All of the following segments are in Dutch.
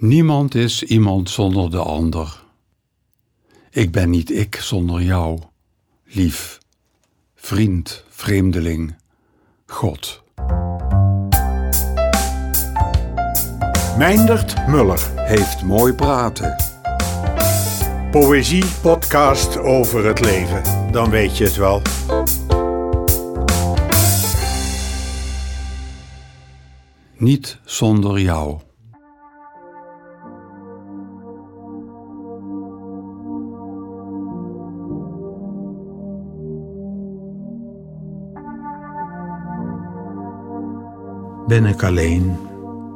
Niemand is iemand zonder de ander. Ik ben niet ik zonder jou, lief, vriend, vreemdeling, God. Meindert Muller. Heeft mooi praten. Poëzie podcast over het leven. Dan weet je het wel. Niet zonder jou. Ben ik alleen,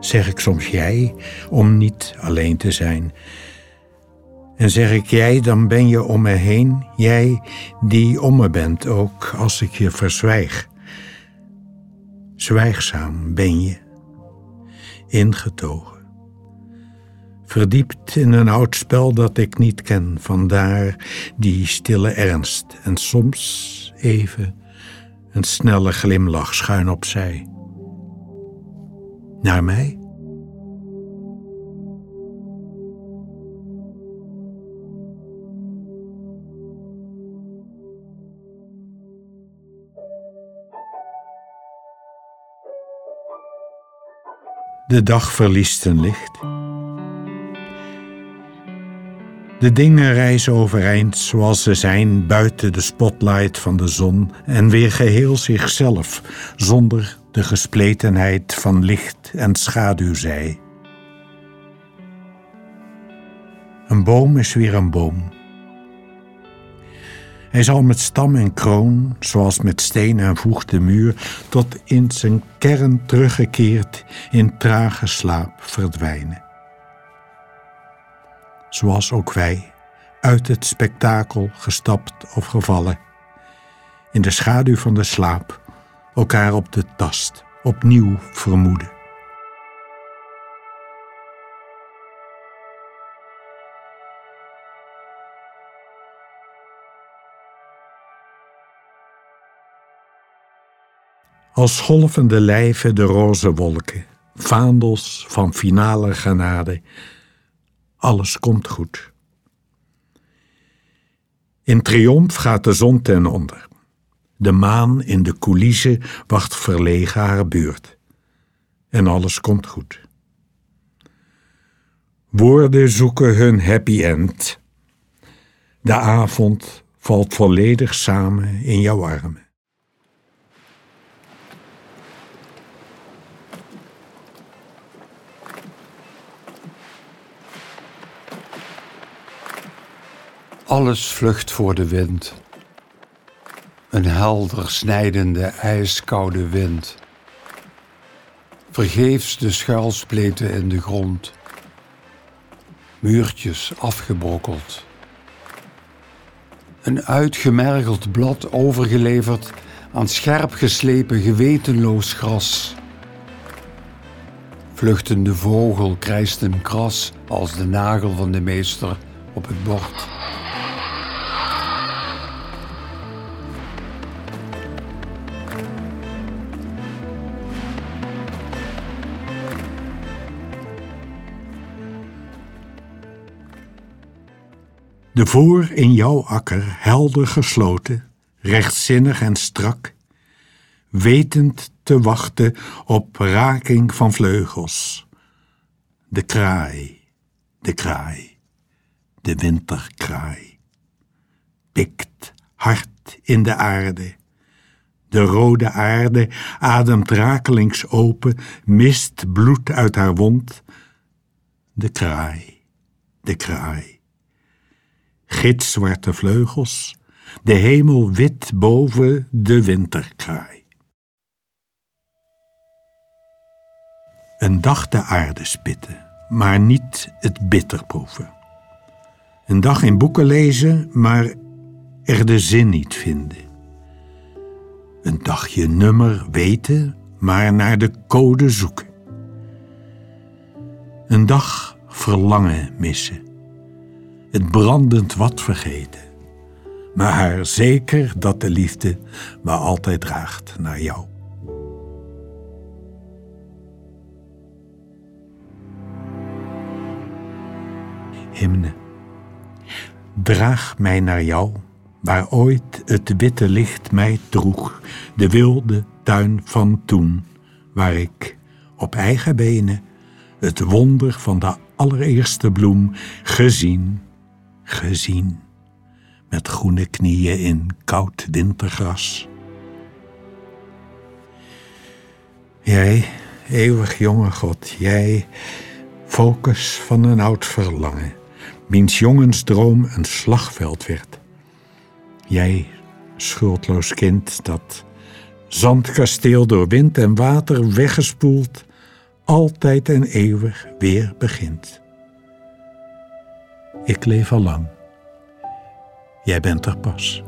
zeg ik soms jij, om niet alleen te zijn. En zeg ik jij, dan ben je om me heen, jij die om me bent, ook als ik je verzwijg. Zwijgzaam ben je, ingetogen. Verdiept in een oud spel dat ik niet ken, vandaar die stille ernst en soms even een snelle glimlach schuin opzij. Naar mij? De dag verliest een licht. De dingen rijzen overeind zoals ze zijn buiten de spotlight van de zon en weer geheel zichzelf, zonder de gespletenheid van licht en schaduwzij. Een boom is weer een boom. Hij zal met stam en kroon, zoals met steen en voeg de muur, tot in zijn kern teruggekeerd in trage slaap verdwijnen. Zoals ook wij, uit het spektakel gestapt of gevallen, in de schaduw van de slaap, elkaar op de tast opnieuw vermoeden. Als golvende lijven de roze wolken, vaandels van finale genade. Alles komt goed. In triomf gaat de zon ten onder. De maan in de coulissen wacht verlegen haar beurt. En alles komt goed. Woorden zoeken hun happy end. De avond valt volledig samen in jouw armen. Alles vlucht voor de wind. Een helder snijdende ijskoude wind. Vergeefs de schuilspleten in de grond. Muurtjes afgebrokkeld. Een uitgemergeld blad overgeleverd aan scherp geslepen gewetenloos gras. Vluchtende vogel krijst een kras als de nagel van de meester op het bord. De voor in jouw akker helder gesloten, rechtzinnig en strak, wetend te wachten op raking van vleugels. De kraai, de kraai, de winterkraai, pikt hard in de aarde. De rode aarde ademt rakelings open, mist bloed uit haar wond. De kraai, de kraai gitzwarte vleugels, de hemel wit boven de winterkraai. Een dag de aarde spitten, maar niet het bitter proeven. Een dag in boeken lezen, maar er de zin niet vinden. Een dag je nummer weten, maar naar de code zoeken. Een dag verlangen missen het brandend wat vergeten. Maar zeker dat de liefde me altijd draagt naar jou. Hymne. Draag mij naar jou, waar ooit het witte licht mij droeg, de wilde tuin van toen, waar ik op eigen benen het wonder van de allereerste bloem gezien, gezien, met groene knieën in koud wintergras. Jij, eeuwig jonge God, jij, focus van een oud verlangen, wiens jongensdroom een slagveld werd. Jij, schuldloos kind, dat zandkasteel door wind en water weggespoeld, altijd en eeuwig weer begint. Ik leef al lang. Jij bent er pas.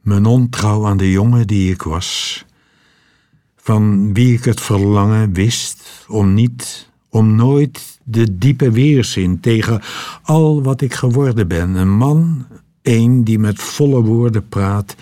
Mijn ontrouw aan de jongen die ik was, van wie ik het verlangen wist om niet, om nooit de diepe weerzin tegen al wat ik geworden ben. Een man, een die met volle woorden praat,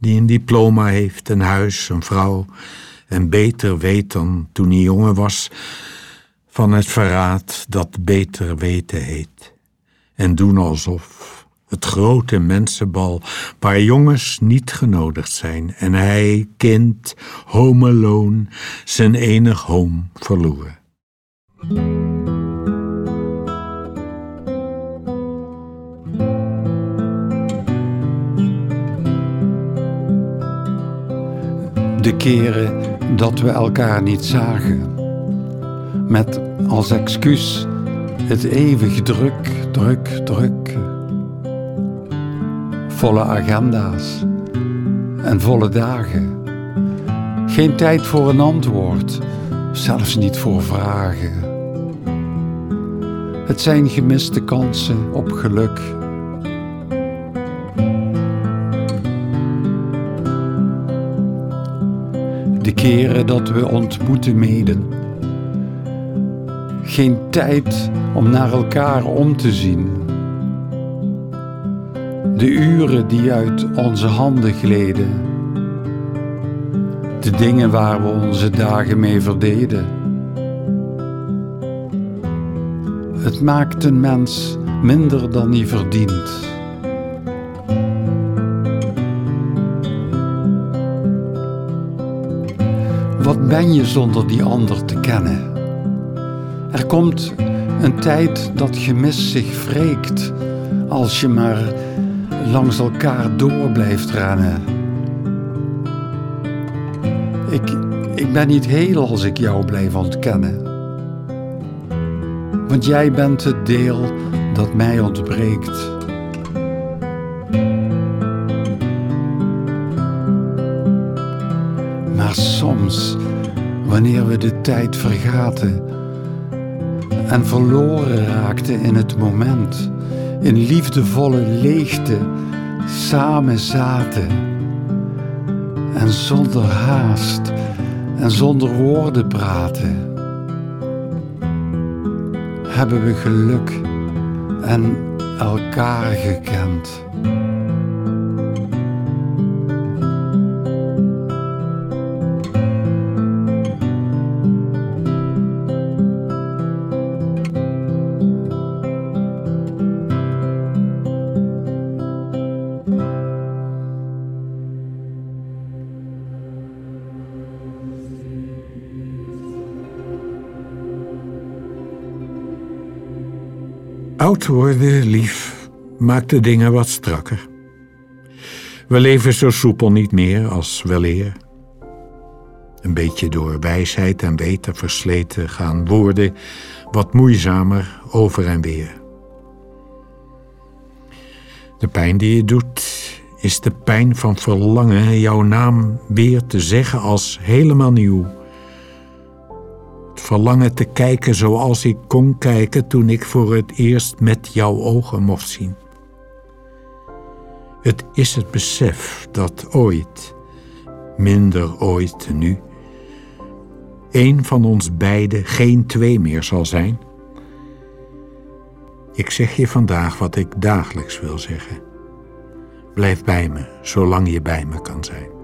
die een diploma heeft, een huis, een vrouw en beter weet dan toen hij jongen was van het verraad dat beter weten heet. En doen alsof het grote mensenbal waar jongens niet genodigd zijn en hij, kind, home alone, zijn enig home verloren. De keren dat we elkaar niet zagen, met als excuus het eeuwig druk, druk, druk volle agenda's en volle dagen. Geen tijd voor een antwoord, zelfs niet voor vragen. Het zijn gemiste kansen op geluk. De keren dat we ontmoeten meden. Geen tijd om naar elkaar om te zien de uren die uit onze handen gleden, de dingen waar we onze dagen mee verdeden. Het maakt een mens minder dan hij verdient. Ben je zonder die ander te kennen? Er komt een tijd dat gemis zich wreekt als je maar langs elkaar door blijft rennen. Ik, ik ben niet heel als ik jou blijf ontkennen. Want jij bent het deel dat mij ontbreekt. Wanneer we de tijd vergaten en verloren raakten in het moment, in liefdevolle leegte samen zaten. En zonder haast en zonder woorden praten, hebben we geluk en elkaar gekend. Oud worden, lief, maakt de dingen wat strakker. We leven zo soepel niet meer als weleer. Een beetje door wijsheid en weten versleten gaan woorden wat moeizamer over en weer. De pijn die je doet, is de pijn van verlangen jouw naam weer te zeggen als helemaal nieuw verlangen te kijken zoals ik kon kijken toen ik voor het eerst met jouw ogen mocht zien. Het is het besef dat ooit, minder ooit nu, een van ons beiden geen twee meer zal zijn. Ik zeg je vandaag wat ik dagelijks wil zeggen. Blijf bij me, zolang je bij me kan zijn.